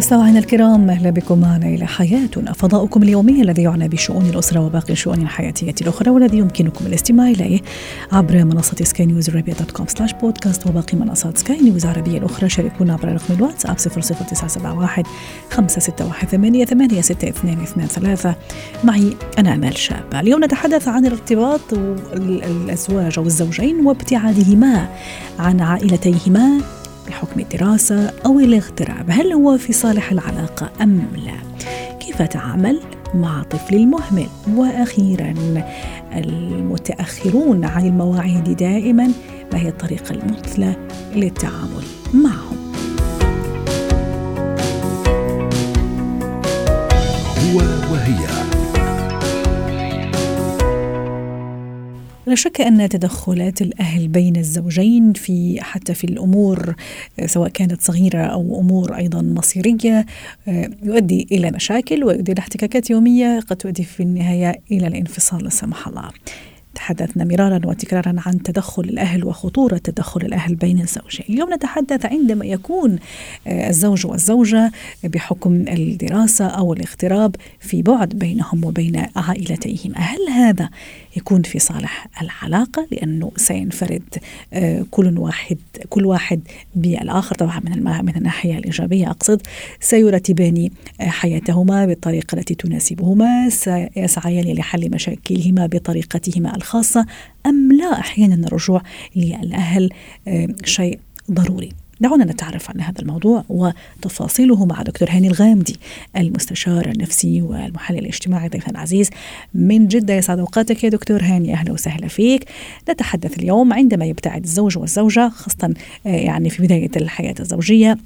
مستمعينا الكرام أهلا بكم معنا إلى حياتنا. فضاؤكم اليومي الذي يعنى بشؤون الأسرة وباقي الشؤون الحياتية الأخرى والذي يمكنكم الاستماع إليه عبر منصة سكاي نيوز عربيه dot com slash podcast وباقي منصات سكاي نيوز عربية الأخرى. شاركونا عبر رقم الواتساب 00971 561 8 معي أنا آمال شابه اليوم نتحدث عن الارتباط الأزواج أو الزوجين وابتعادهما عن عائلتيهما. بحكم الدراسة أو الاغتراب هل هو في صالح العلاقة أم لا؟ كيف تعامل مع طفل المهمل؟ وأخيرا المتأخرون عن المواعيد دائما ما هي الطريقة المثلى للتعامل معهم؟ هو وهي لا شك أن تدخلات الأهل بين الزوجين في حتى في الأمور سواء كانت صغيرة أو أمور أيضا مصيرية يؤدي إلى مشاكل ويؤدي إلى احتكاكات يومية قد تؤدي في النهاية إلى الانفصال لا سمح الله. تحدثنا مرارا وتكرارا عن تدخل الأهل وخطورة تدخل الأهل بين الزوجين. اليوم نتحدث عندما يكون الزوج والزوجة بحكم الدراسة أو الاغتراب في بعد بينهم وبين عائلتيهم، هل هذا يكون في صالح العلاقة؟ لأنه سينفرد كل واحد كل واحد بالآخر طبعا من من الناحية الإيجابية أقصد سيرتبان حياتهما بالطريقة التي تناسبهما، سيسعيان لحل مشاكلهما بطريقتهما الخاصة. أم لا أحيانا الرجوع للأهل شيء ضروري؟ دعونا نتعرف عن هذا الموضوع وتفاصيله مع دكتور هاني الغامدي المستشار النفسي والمحلل الاجتماعي ضيفنا العزيز من جدة يسعد أوقاتك يا دكتور هاني أهلا وسهلا فيك. نتحدث اليوم عندما يبتعد الزوج والزوجة خاصة يعني في بداية الحياة الزوجية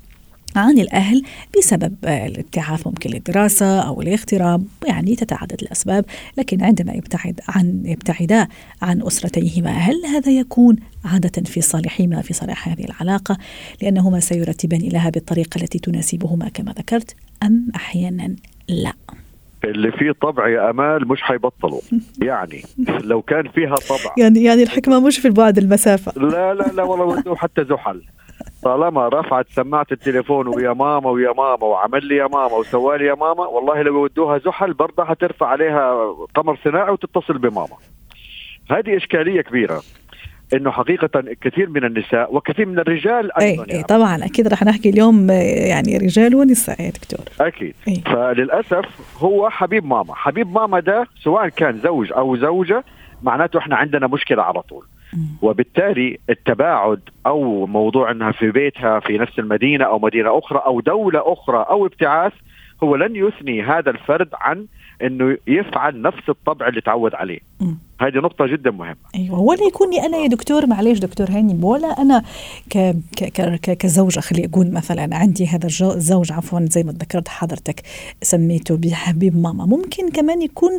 عن الأهل بسبب الابتعاث ممكن للدراسة أو الاغتراب يعني تتعدد الأسباب لكن عندما يبتعد عن يبتعدا عن أسرتيهما هل هذا يكون عادة في صالحهما في صالح هذه العلاقة؟ لأنهما سيرتبان لها بالطريقة التي تناسبهما كما ذكرت أم أحيانا لا؟ اللي فيه طبع يا أمال مش حيبطلوا. يعني لو كان فيها طبع. يعني يعني الحكمة مش في البعد المسافة. لا لا لا والله حتى زحل. طالما رفعت سماعة التليفون ويا ماما ويا ماما وعمل لي يا ماما وسوى لي يا ماما والله لو يودوها زحل برضه حترفع عليها قمر صناعي وتتصل بماما هذه إشكالية كبيرة إنه حقيقة كثير من النساء وكثير من الرجال أيضا أي, يعني. طبعا أكيد رح نحكي اليوم يعني رجال ونساء يا دكتور أكيد أي. فللأسف هو حبيب ماما حبيب ماما ده سواء كان زوج أو زوجة معناته إحنا عندنا مشكلة على طول وبالتالي التباعد أو موضوع إنها في بيتها في نفس المدينة أو مدينة أخرى أو دولة أخرى أو ابتعاث هو لن يثني هذا الفرد عن إنه يفعل نفس الطبع اللي تعود عليه. هذه نقطة جدا مهمة. أيوة. ولا يكوني أنا يا دكتور معليش دكتور هاني ولا أنا ك ك ك كزوجة خلي أقول مثلا عندي هذا الزوج عفوا زي ما ذكرت حضرتك سميته بحبيب ماما. ممكن كمان يكون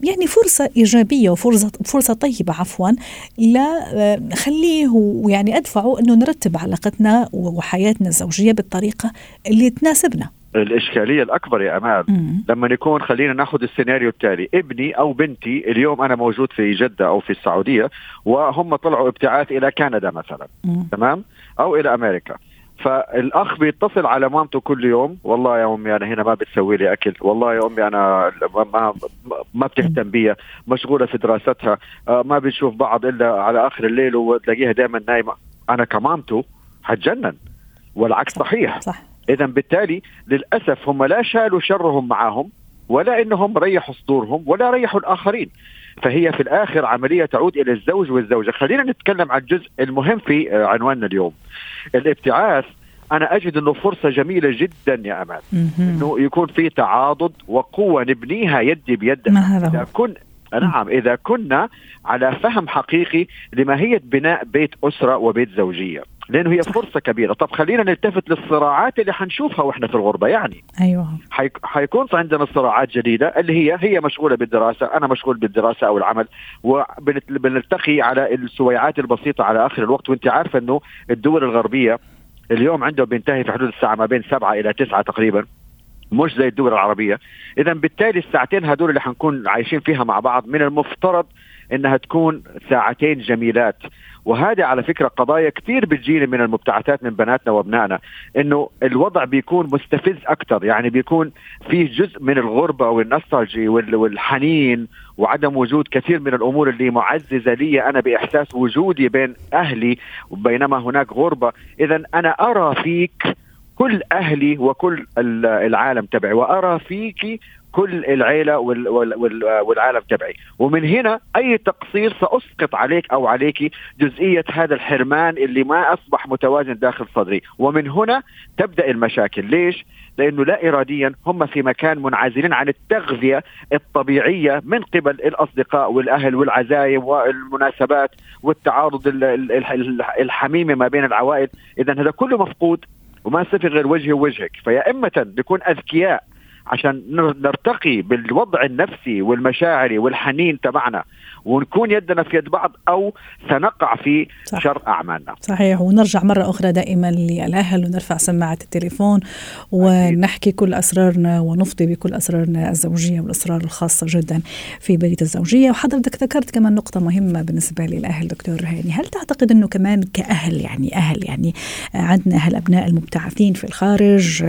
يعني فرصة إيجابية وفرصة فرصة طيبة عفوا لا خليه ويعني أدفعه أنه نرتب علاقتنا وحياتنا الزوجية بالطريقة اللي تناسبنا. الإشكالية الأكبر يا أمال. مم. لما يكون خلينا ناخذ السيناريو التالي. ابني أو بنتي اليوم أنا موجود في جدة أو في السعودية وهم طلعوا ابتعاث إلى كندا مثلا. مم. تمام؟ أو إلى أمريكا. فالأخ بيتصل على مامته كل يوم. والله يا أمي أنا هنا ما بتسوي لي أكل. والله يا أمي أنا ما ما بتهتم بي مشغولة في دراستها. ما بنشوف بعض إلا على آخر الليل وتلاقيها دائما نايمة. أنا كمامته حتجنن. والعكس صحيح. صح. اذا بالتالي للأسف هم لا شالوا شرهم معهم ولا إنهم ريحوا صدورهم ولا ريحوا الآخرين. فهي في الآخر عملية تعود إلى الزوج والزوجة. خلينا نتكلم عن الجزء المهم في عنواننا اليوم. الابتعاث أنا أجد إنه فرصة جميلة جدا يا أمان. إنه يكون في تعاضد وقوة نبنيها يدي بيد. ما هذا إذا كن نعم إذا كنا على فهم حقيقي لماهيه بناء بيت أسرة وبيت زوجية. لأنه هي فرصة كبيرة. طب خلينا نلتفت للصراعات اللي حنشوفها وإحنا في الغربة. يعني أيوه. حيك... حيكون عندنا صراعات جديدة اللي هي هي مشغولة بالدراسة أنا مشغول بالدراسة أو العمل وبنلتقي على السويعات البسيطة على آخر الوقت. وأنت عارفة إنه الدول الغربية اليوم عندهم بينتهي في حدود الساعة ما بين سبعة إلى تسعة تقريبا مش زي الدول العربية. اذا بالتالي الساعتين هدول اللي حنكون عايشين فيها مع بعض من المفترض إنها تكون ساعتين جميلات. وهذه على فكرة قضايا كثير بتجيني من المبتعثات من بناتنا وأبنائنا إنه الوضع بيكون مستفز أكثر يعني بيكون في جزء من الغربة والنستالجي والحنين وعدم وجود كثير من الأمور اللي معززة لي أنا بإحساس وجودي بين أهلي بينما هناك غربة. اذا أنا أرى فيك كل أهلي وكل العالم تبعي وأرى فيك كل العيلة والعالم تبعي. ومن هنا أي تقصير سأسقط عليك أو عليك جزئية هذا الحرمان اللي ما أصبح متوازن داخل صدري. ومن هنا تبدأ المشاكل. ليش؟ لأنه لا إراديا هم في مكان منعزلين عن التغذية الطبيعية من قبل الأصدقاء والأهل والعزايم والمناسبات والتعارض الحميمة ما بين العوائل. إذا هذا كله مفقود. وما صفي غير وجهي ووجهك. فيا إما نكون أذكياء عشان نرتقي بالوضع النفسي والمشاعري والحنين تبعنا ونكون يدنا في يد بعض أو سنقع في صح. شر أعمالنا. صحيح ونرجع مرة أخرى دائما للأهل ونرفع سماعة التليفون ونحكي كل أسرارنا ونفضي بكل أسرارنا الزوجية والأسرار الخاصة جدا في بيت الزوجية وحضرتك ذكرت كمان نقطة مهمة بالنسبة للأهل دكتور هاني، هل تعتقد إنه كمان كأهل يعني أهل يعني عندنا أهل ابناء المبتعثين في الخارج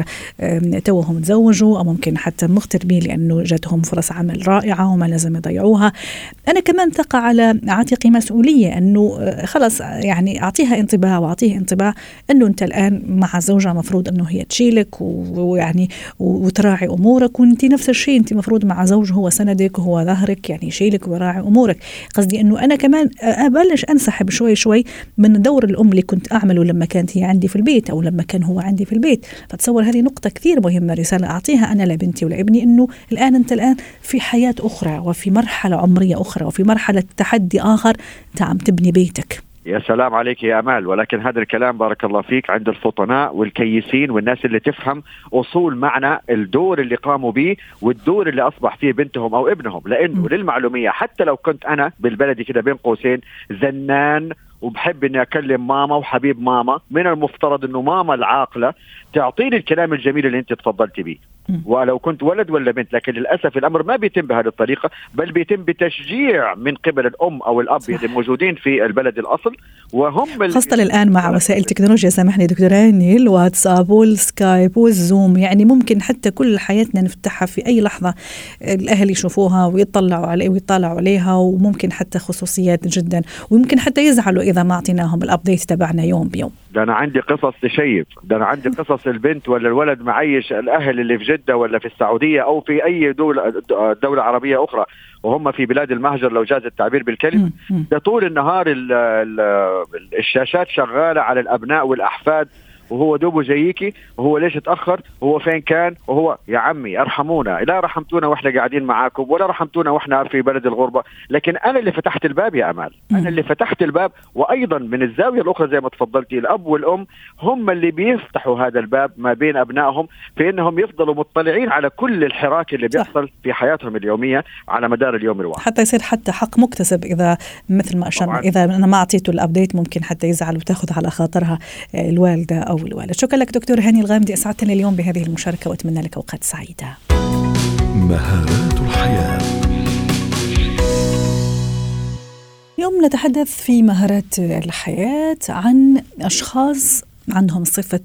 توهم تزوجوا أو ممكن حتى مغتربين لأنه جاتهم فرص عمل رائعة وما لازم يضيعوها. أنا كمان تقع على عاتقي مسؤولية أنه آه، خلص يعني أعطيها انطباع وأعطيه انطباع أنه أنت الآن مع زوجة مفروض أنه هي تشيلك ويعني وتراعي أمورك وأنت نفس الشيء أنت مفروض مع زوج هو سندك وهو ظهرك يعني يشيلك ويراعي أمورك قصدي أنه أنا كمان أبلش أنسحب شوي شوي من دور الأم اللي كنت أعمله لما كانت هي عندي في البيت أو لما كان هو عندي في البيت فتصور هذه نقطة كثير مهمة رسالة أعطيها أنا لبنتي ولابني إنه الآن أنت الآن في حياة أخرى وفي مرحلة عمرية أخرى وفي مرحلة تحدي آخر أنت عم تبني بيتك. يا سلام عليك يا أمال. ولكن هذا الكلام بارك الله فيك عند الفطناء والكيسين والناس اللي تفهم أصول معنى الدور اللي قاموا به والدور اللي أصبح فيه بنتهم أو ابنهم. لأنه. للمعلومية حتى لو كنت أنا بالبلدي كده بين قوسين زنان وبحب إني أكلم ماما وحبيب ماما من المفترض إنه ماما العاقلة تعطيني الكلام الجميل اللي أنت تفضلتي به. ولو كنت ولد ولا بنت لكن للأسف الأمر ما بيتم بهذه الطريقة بل بيتم بتشجيع من قبل الأم أو الأب اللي موجودين في البلد الأصل وهم خاصة الآن مع وسائل التكنولوجيا سامحني دكتور هاني الواتساب والسكايب والزوم يعني ممكن حتى كل حياتنا نفتحها في أي لحظة الأهل يشوفوها ويطلعوا عليه ويطلعوا عليها وممكن حتى خصوصيات جدا ويمكن حتى يزعلوا إذا ما أعطيناهم ال update تبعنا يوم بيوم. ده أنا عندي قصص تشيب ده أنا عندي قصص البنت ولا الولد معيش الأهل اللي في جدة ولا في السعودية أو في أي دوله دولة عربية أخرى وهم في بلاد المهجر لو جاز التعبير بالكلمة ده طول النهار الشاشات شغالة على الأبناء والأحفاد وهو دوبه جايكي وهو ليش اتاخر وهو فين كان؟ وهو يا عمي ارحمونا لا رحمتونا وإحنا قاعدين معاكم ولا رحمتونا وإحنا في بلد الغربة. لكن أنا اللي فتحت الباب يا أمال. أنا اللي فتحت الباب وأيضا من الزاوية الأخرى زي ما تفضلتي الأب والأم هم اللي بيفتحوا هذا الباب ما بين أبنائهم في إنهم يفضلوا مطلعين على كل الحراك اللي بيحصل في حياتهم اليومية على مدار اليوم الواحد. حتى يصير حتى حق مكتسب إذا مثل ما اشرنا إذا أنا ما أعطيته الابديت ممكن حتى يزعل وتأخذ على خاطرها الوالدة أو الوالد شكرا لك دكتور هاني الغامدي أسعدتني اليوم بهذه المشاركة وأتمنى لك أوقات سعيدة. مهارات الحياة. اليوم نتحدث في مهارات الحياة عن أشخاص عندهم صفة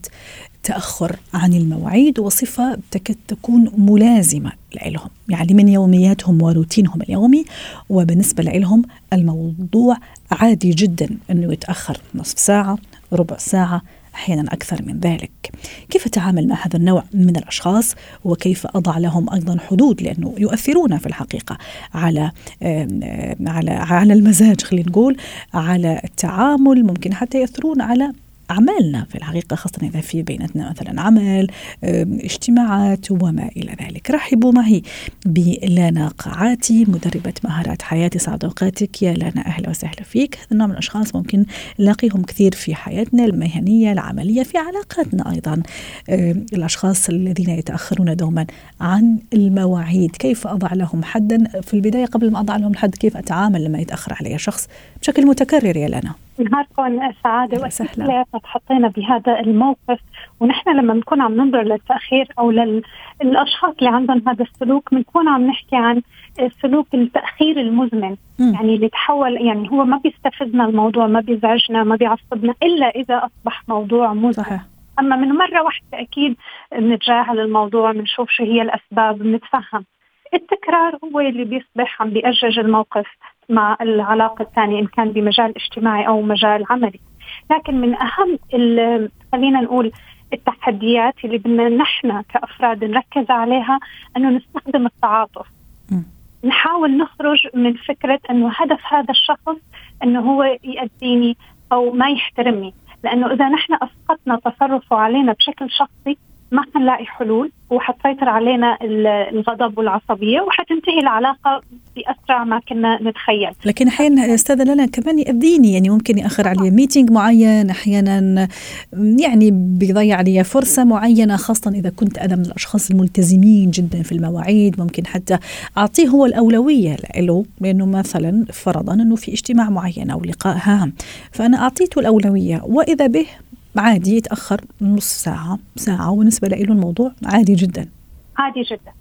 تأخر عن المواعيد وصفة تكاد تكون ملازمة لهم يعني من يومياتهم وروتينهم اليومي وبالنسبة لهم الموضوع عادي جدا أنه يتأخر نصف ساعة ربع ساعة أحيانا أكثر من ذلك. كيف اتعامل مع هذا النوع من الأشخاص وكيف أضع لهم أيضا حدود لأنه يؤثرون في الحقيقة على على على المزاج خلينا نقول على التعامل ممكن حتى ياثرون على أعمالنا في الحقيقة خاصة إذا في بيناتنا مثلا عمل اجتماعات وما إلى ذلك. رحبوا معي بلانا قاعاتي مدربة مهارات حياتي سعد أوقاتك. يا لانا أهلا وسهلا فيك. هذا النوع من الأشخاص ممكن نلاقيهم كثير في حياتنا المهنية العملية في علاقاتنا أيضا. الأشخاص الذين يتأخرون دوما عن المواعيد. كيف أضع لهم حدا؟ في البداية قبل ما أضع لهم الحد كيف أتعامل لما يتأخر علي شخص؟ بشكل متكرر يا لنا نهاركم سعادة وسهلا. تحطينا بهذا الموقف. ونحن لما بنكون عم ننظر للتأخير أو للأشخاص اللي عندهم هذا السلوك بنكون عم نحكي عن سلوك التأخير المزمن. م. يعني اللي تحول يعني هو ما بيستفزنا الموضوع ما بيزعجنا ما بيعصبنا إلا إذا أصبح موضوع مزمن. صحيح. أما من مرة واحدة أكيد بنتجاهل الموضوع بنشوف شو هي الأسباب بنتفهم التكرار هو اللي بيصبح عم بيأجج الموقف. مع العلاقة الثانية إن كان بمجال اجتماعي أو مجال عملي. لكن من أهم خلينا نقول التحديات اللي بدنا نحن كأفراد نركز عليها إنه نستخدم التعاطف. نحاول نخرج من فكرة إنه هدف هذا الشخص إنه هو يأذيني أو ما يحترمني. لأنه إذا نحن أسقطنا تصرفه علينا بشكل شخصي ما حنلاقي حلول وحتسيطر علينا الغضب والعصبية وحتنتهي العلاقة بأسرع ما كنا نتخيل. لكن أحيانا أستاذة لنا كمان ياذيني يعني ممكن يأخر علي ميتينج معين أحيانا يعني بيضيع علي فرصة معينة خاصة إذا كنت أنا من الأشخاص الملتزمين جدا في المواعيد. ممكن حتى أعطيه هو الأولوية له لأنه مثلا فرضا إنه في اجتماع معين أو لقاء هام. فأنا أعطيته الأولوية وإذا به عادي يتأخر نص ساعة ساعة وبالنسبة له الموضوع عادي جدا. عادي جدا.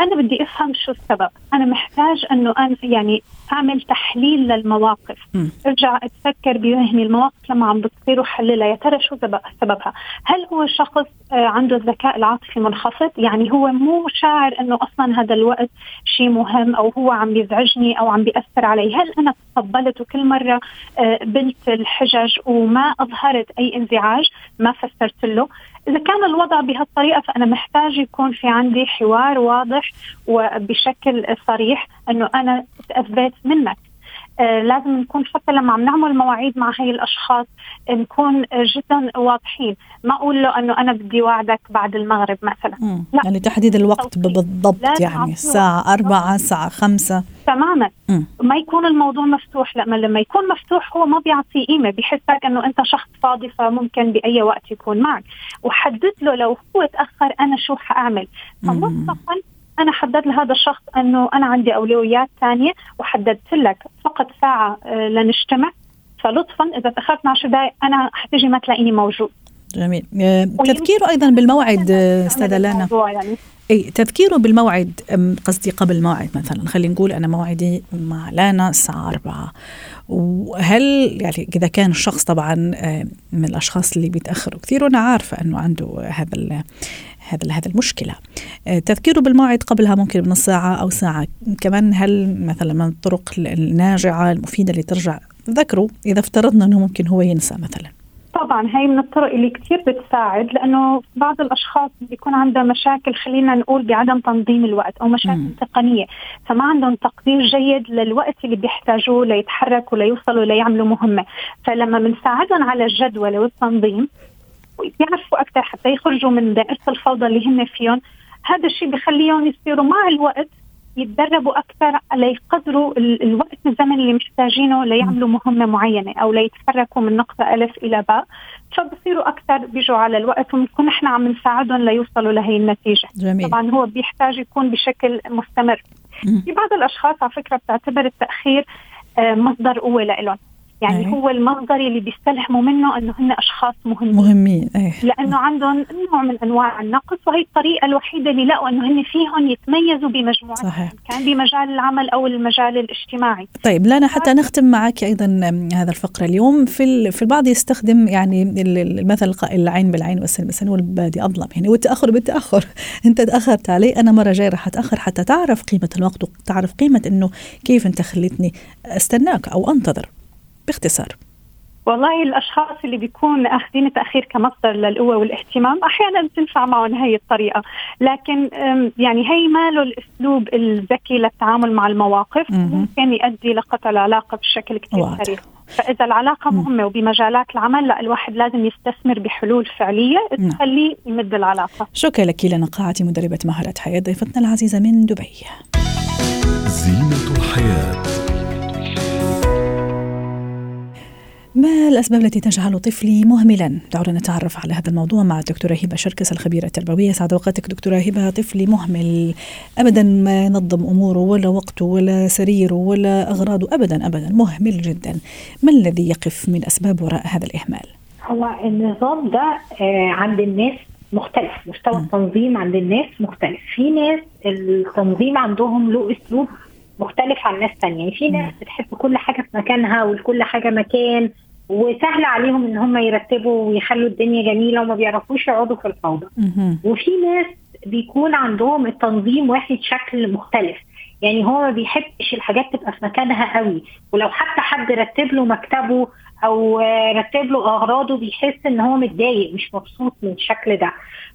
أنا بدي أفهم شو السبب. أنا محتاج إنه أنا يعني أعمل تحليل للمواقف. م. أرجع أتفكر بذهني المواقف لما عم بتصير وحللها. يا ترى شو سببها؟ هل هو شخص آه، عنده الذكاء العاطفي منخفض؟ يعني هو مو شاعر إنه أصلا هذا الوقت شيء مهم أو هو عم بيزعجني أو عم بيأثر علي. هل أنا تقبلت وكل مرة آه، قبلت الحجج وما أظهرت أي انزعاج ما فسرت له؟ إذا كان الوضع بهالطريقة فأنا محتاج يكون في عندي حوار واضح وبشكل صريح أنه أنا تأذيت منك لازم نكون حتى لما عم نعمل مواعيد مع هاي الأشخاص نكون جدا واضحين. ما أقول له إنه أنا بدي وعدك بعد المغرب مثلا. لا. يعني تحديد الوقت بالضبط يعني الساعة أربعة الساعة خمسة. تماما. م. ما يكون الموضوع مفتوح لما لما يكون مفتوح هو ما بيعطي قيمة. بحسك إنه أنت شخص فاضي فممكن بأي وقت يكون معك. وحدد له لو هو تأخر أنا شو حأعمل. فمسبقا أنا حددت لهذا الشخص أنه أنا عندي أولويات ثانية وحددت لك فقط ساعة آه، لنجتمع. فلطفا إذا تأخرت 10 دقائق أنا حتيجي ما تلاقيني موجود. جميل. آه، تذكيره أيضا بالموعد آه، أستاذة لانا. يعني. أي تذكيره بالموعد قصدي قبل الموعد مثلا. خلينا نقول أنا موعدي مع لانا الساعة 4 وهل يعني إذا كان الشخص طبعا من الأشخاص اللي بيتأخروا كثير وأنا عارفة أنه عنده هذا هذا هذا المشكلة. آه، تذكيره بالموعد قبلها ممكن بنص ساعة أو ساعة. كمان هل مثلا من الطرق الناجعة المفيدة اللي ترجع ذكره. إذا افترضنا أنه ممكن هو ينسى مثلا. طبعا هي من الطرق اللي كثير بتساعد لأنه بعض الأشخاص بيكون عندها مشاكل خلينا نقول بعدم تنظيم الوقت أو مشاكل مم. تقنية فما عندهم تقدير جيد للوقت اللي بيحتاجوه ليتحركوا ليوصلوا ليعملوا مهمة فلما بنساعدهم على الجدول والتنظيم ويعرفوا أكثر حتى يخرجوا من دائره الفوضى اللي هن فيهم هذا الشيء بخليهم يصيروا مع الوقت يتدربوا أكثر ليقدروا الوقت الزمن اللي محتاجينه ليعملوا مهمة معينة أو ليتحركوا من نقطة ألف إلى باء. فبصيروا أكثر بيجوا على الوقت ونكون نحن عم نساعدهم ليوصلوا لهي النتيجة. جميل. طبعا هو بيحتاج يكون بشكل مستمر. في بعض الأشخاص على فكرة بتعتبر التأخير آه، مصدر قوة لهم يعني أيه. هو المصدر اللي بيستلهموا منه إنه هن أشخاص مهمين مهمين أيه. لأنه عندهم نوع من أنواع النقص وهي الطريقة الوحيدة اللي لقوا إنه هن فيهم يتميزوا بمجموعة صحيح. كان بمجال العمل أو المجال الاجتماعي طيب لانا حتى نختم معك أيضا هذا الفقرة اليوم في في البعض يستخدم يعني المثل القائل العين بالعين والسن بالسن والبادي أظلم يعني والتاخر بالتأخر أنت تأخرت علي أنا مرة جاي راح أتأخر حتى تعرف قيمة الوقت وتعرف قيمة إنه كيف أنت خليتني أستناك أو أنتظر باختصار. والله الأشخاص اللي بيكون أخذين التاخير كمصدر للقوة والاهتمام أحيانا بتنفع معهم هي الطريقة لكن يعني هي ما له الأسلوب الذكي للتعامل مع المواقف ممكن يؤدي لقطع العلاقة بشكل كثير سريع. فإذا العلاقة مهمة وبمجالات العمل لا الواحد لازم يستثمر بحلول فعلية نعم. تخليه يمد العلاقة. شكرا لك لنا قاعتي مدربة مهارات حياة ضيفتنا العزيزة من دبي. الأسباب التي تجعل طفلي مهملا؟ دعونا نتعرف على هذا الموضوع مع الدكتورة هبة شركس الخبيرة التربوية. سعد أوقاتك دكتورة هبة. طفلي مهمل. أبدا ما ينظم أموره ولا وقته ولا سريره ولا أغراضه أبدا أبدا. مهمل جدا. ما الذي يقف من أسباب وراء هذا الإهمال؟ هو النظام ده آه، عند الناس مختلف. مستوى التنظيم عند الناس مختلف. في ناس التنظيم عندهم له أسلوب مختلف عن ناس تانية. يعني في ناس بتحب كل حاجة في مكانها ولكل حاجة مكان. وسهل عليهم إن هم يرتبوا ويخلوا الدنيا جميلة وما بيعرفوش يقعدوا في الفوضى. وفي ناس بيكون عندهم التنظيم واخد شكل مختلف. يعني هو ما بيحبش الحاجات تبقى في مكانها قوي. ولو حتى حد رتب له مكتبه أو رتب له أغراضه بيحس إن هو متضايق مش مبسوط من الشكل ده.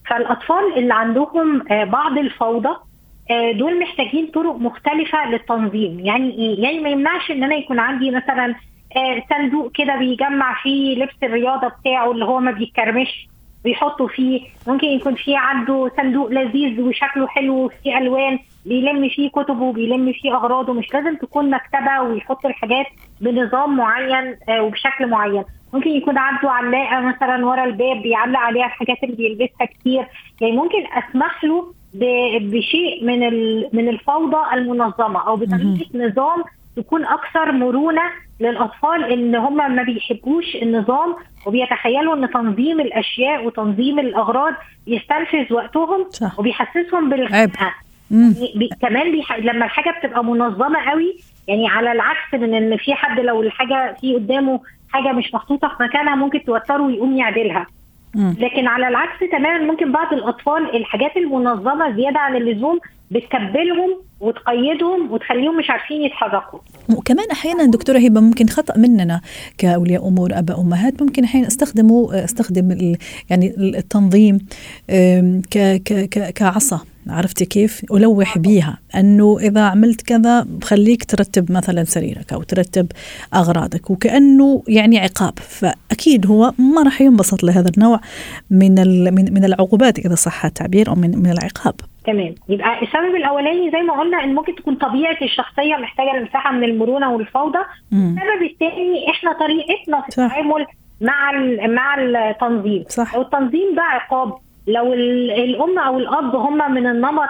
فالأطفال اللي عندهم آه، بعض الفوضى آه، دول محتاجين طرق مختلفة للتنظيم. يعني إيه؟ يعني ما يمنعش إن أنا يكون عندي مثلا صندوق كده بيجمع فيه لبس الرياضة بتاعه اللي هو ما بيتكرمش بيحطوا فيه. ممكن يكون فيه عنده صندوق لذيذ وشكله حلو وفيه ألوان بيلم فيه كتبه وبيلم فيه أغراضه. مش لازم تكون مكتبة ويحط الحاجات بنظام معين آه، وبشكل معين. ممكن يكون عنده علاقة مثلا ورا الباب بيعلق عليها الحاجات اللي بيلبسها كتير. يعني ممكن أسمح له بشيء من من الفوضى المنظمة أو بطريقة نظام تكون أكثر مرونة للأطفال إن هم ما بيحبوش النظام وبيتخيلوا إن تنظيم الأشياء وتنظيم الأغراض يستنفذ وقتهم صح. وبيحسسهم بالخنقه بي كمان بيح... لما الحاجة بتبقى منظمة قوي يعني على العكس من إن في حد لو الحاجة في قدامه حاجة مش محطوطة في مكانها ممكن توتره ويقوم يعدلها. لكن على العكس تماما ممكن بعض الأطفال الحاجات المنظمة زيادة عن اللزوم بتكبلهم وتقيدهم وتخليهم مش عارفين يتحركوا. وكمان أحيانا دكتورة هبة ممكن خطأ مننا كأولياء أمور اباء أمهات ممكن أحيانا استخدموا استخدم يعني التنظيم كعصا. عرفتي كيف؟ ألوح بيها. أنه إذا عملت كذا بخليك ترتب مثلا سريرك أو ترتب أغراضك وكأنه يعني عقاب. فأكيد هو ما راح ينبسط لهذا النوع من من من العقوبات إذا صح التعبير أو من من العقاب. تمام. يبقى السبب الأولاني زي ما قلنا إن ممكن تكون طبيعة الشخصية محتاجة لمساحه من المرونه والفوضى السبب الثاني إحنا طريقتنا في التعامل مع مع التنظيم. صح. والتنظيم ده عقاب. لو الأم أو الأب هم من النمط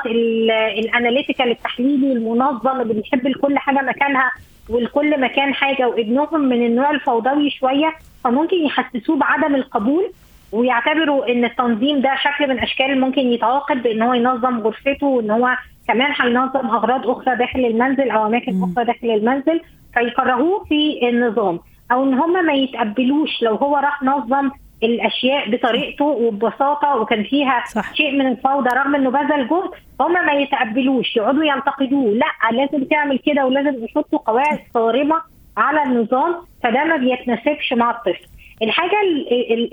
الاناليتيكال التحليلي المنظم اللي بيحب لكل حاجة مكانها ولكل مكان حاجة وابنهم من النوع الفوضوي شوية فممكن يحسسوه بعدم القبول ويعتبروا إن التنظيم ده شكل من أشكال ممكن يتعاقد بإن هو ينظم غرفته وإن هو كمان هينظم أغراض أخرى داخل المنزل أو أماكن أخرى داخل المنزل فيكرهوه في النظام. أو إن هم ما يتقبلوش لو هو راح نظم الأشياء بطريقته وببساطة وكان فيها صح. شيء من الفوضى رغم إنه بذل جهد هم ما يتقبلوش يقعدوا ينتقدوه لا لازم تعمل كده ولازم يحطوا قواعد صارمة على النظام فده ما بيتناسبش مع الطفل الحاجة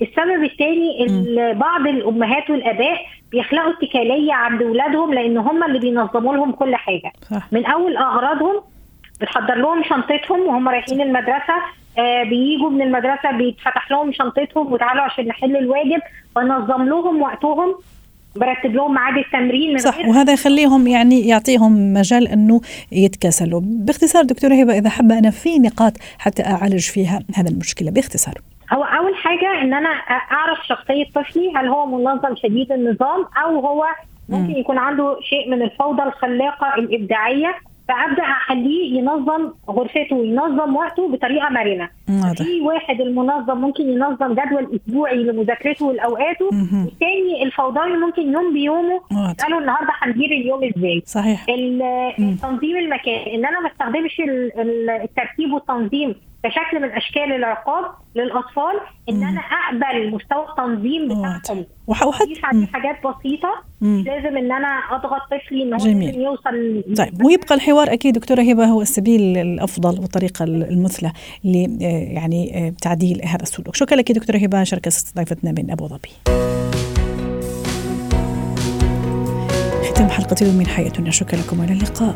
السبب الثاني بعض الأمهات والآباء بيخلقوا اتكالية عند اولادهم لأن هم اللي بينظموا لهم كل حاجة صح. من أول أغراضهم بتحضر لهم شنطتهم وهم رايحين المدرسة آه بييجوا من المدرسة بيتفتح لهم شنطتهم وتعالوا عشان نحل الواجب. بنظم لهم وقتهم برتب لهم ميعاد التمرين صح وهذا يخليهم يعني يعطيهم مجال إنه يتكاسلوا. باختصار دكتورة هبة إذا حابة أنا في نقاط حتى أعالج فيها هذا المشكلة. باختصار. هو أول حاجة إن أنا أعرف شخصية طفلي هل هو منظم شديد النظام أو هو ممكن يكون عنده شيء من الفوضى الخلاقة الإبداعية. فأبدأ أخليه ينظم غرفته وينظم وقته بطريقة مرنة. في واحد المنظم ممكن ينظم جدول أسبوعي لمذاكرته والاوقاته الثاني الفوضوي ممكن يوم بيومه. قالوا النهارده هندير اليوم إزاي؟ صحيح. تنظيم المكان إن أنا ما استخدمش الترتيب والتنظيم كشكل من أشكال العقاب للأطفال إن أنا أقبل مستوى التنظيم بتاعهم. عليه حاجات بسيطة. مش لازم إن أنا أضغط طفلي إن هو جميل. لازم يوصل طيب ويبقى الحوار أكيد دكتورة هبة هو السبيل الأفضل والطريقة المثلى ل يعني تعديل هذا السلوك. شكرا لك دكتورة هبة شركة استضافتنا من أبو ظبي. ختام حلقة اليوم من حياتنا. شكرا لكم والى اللقاء.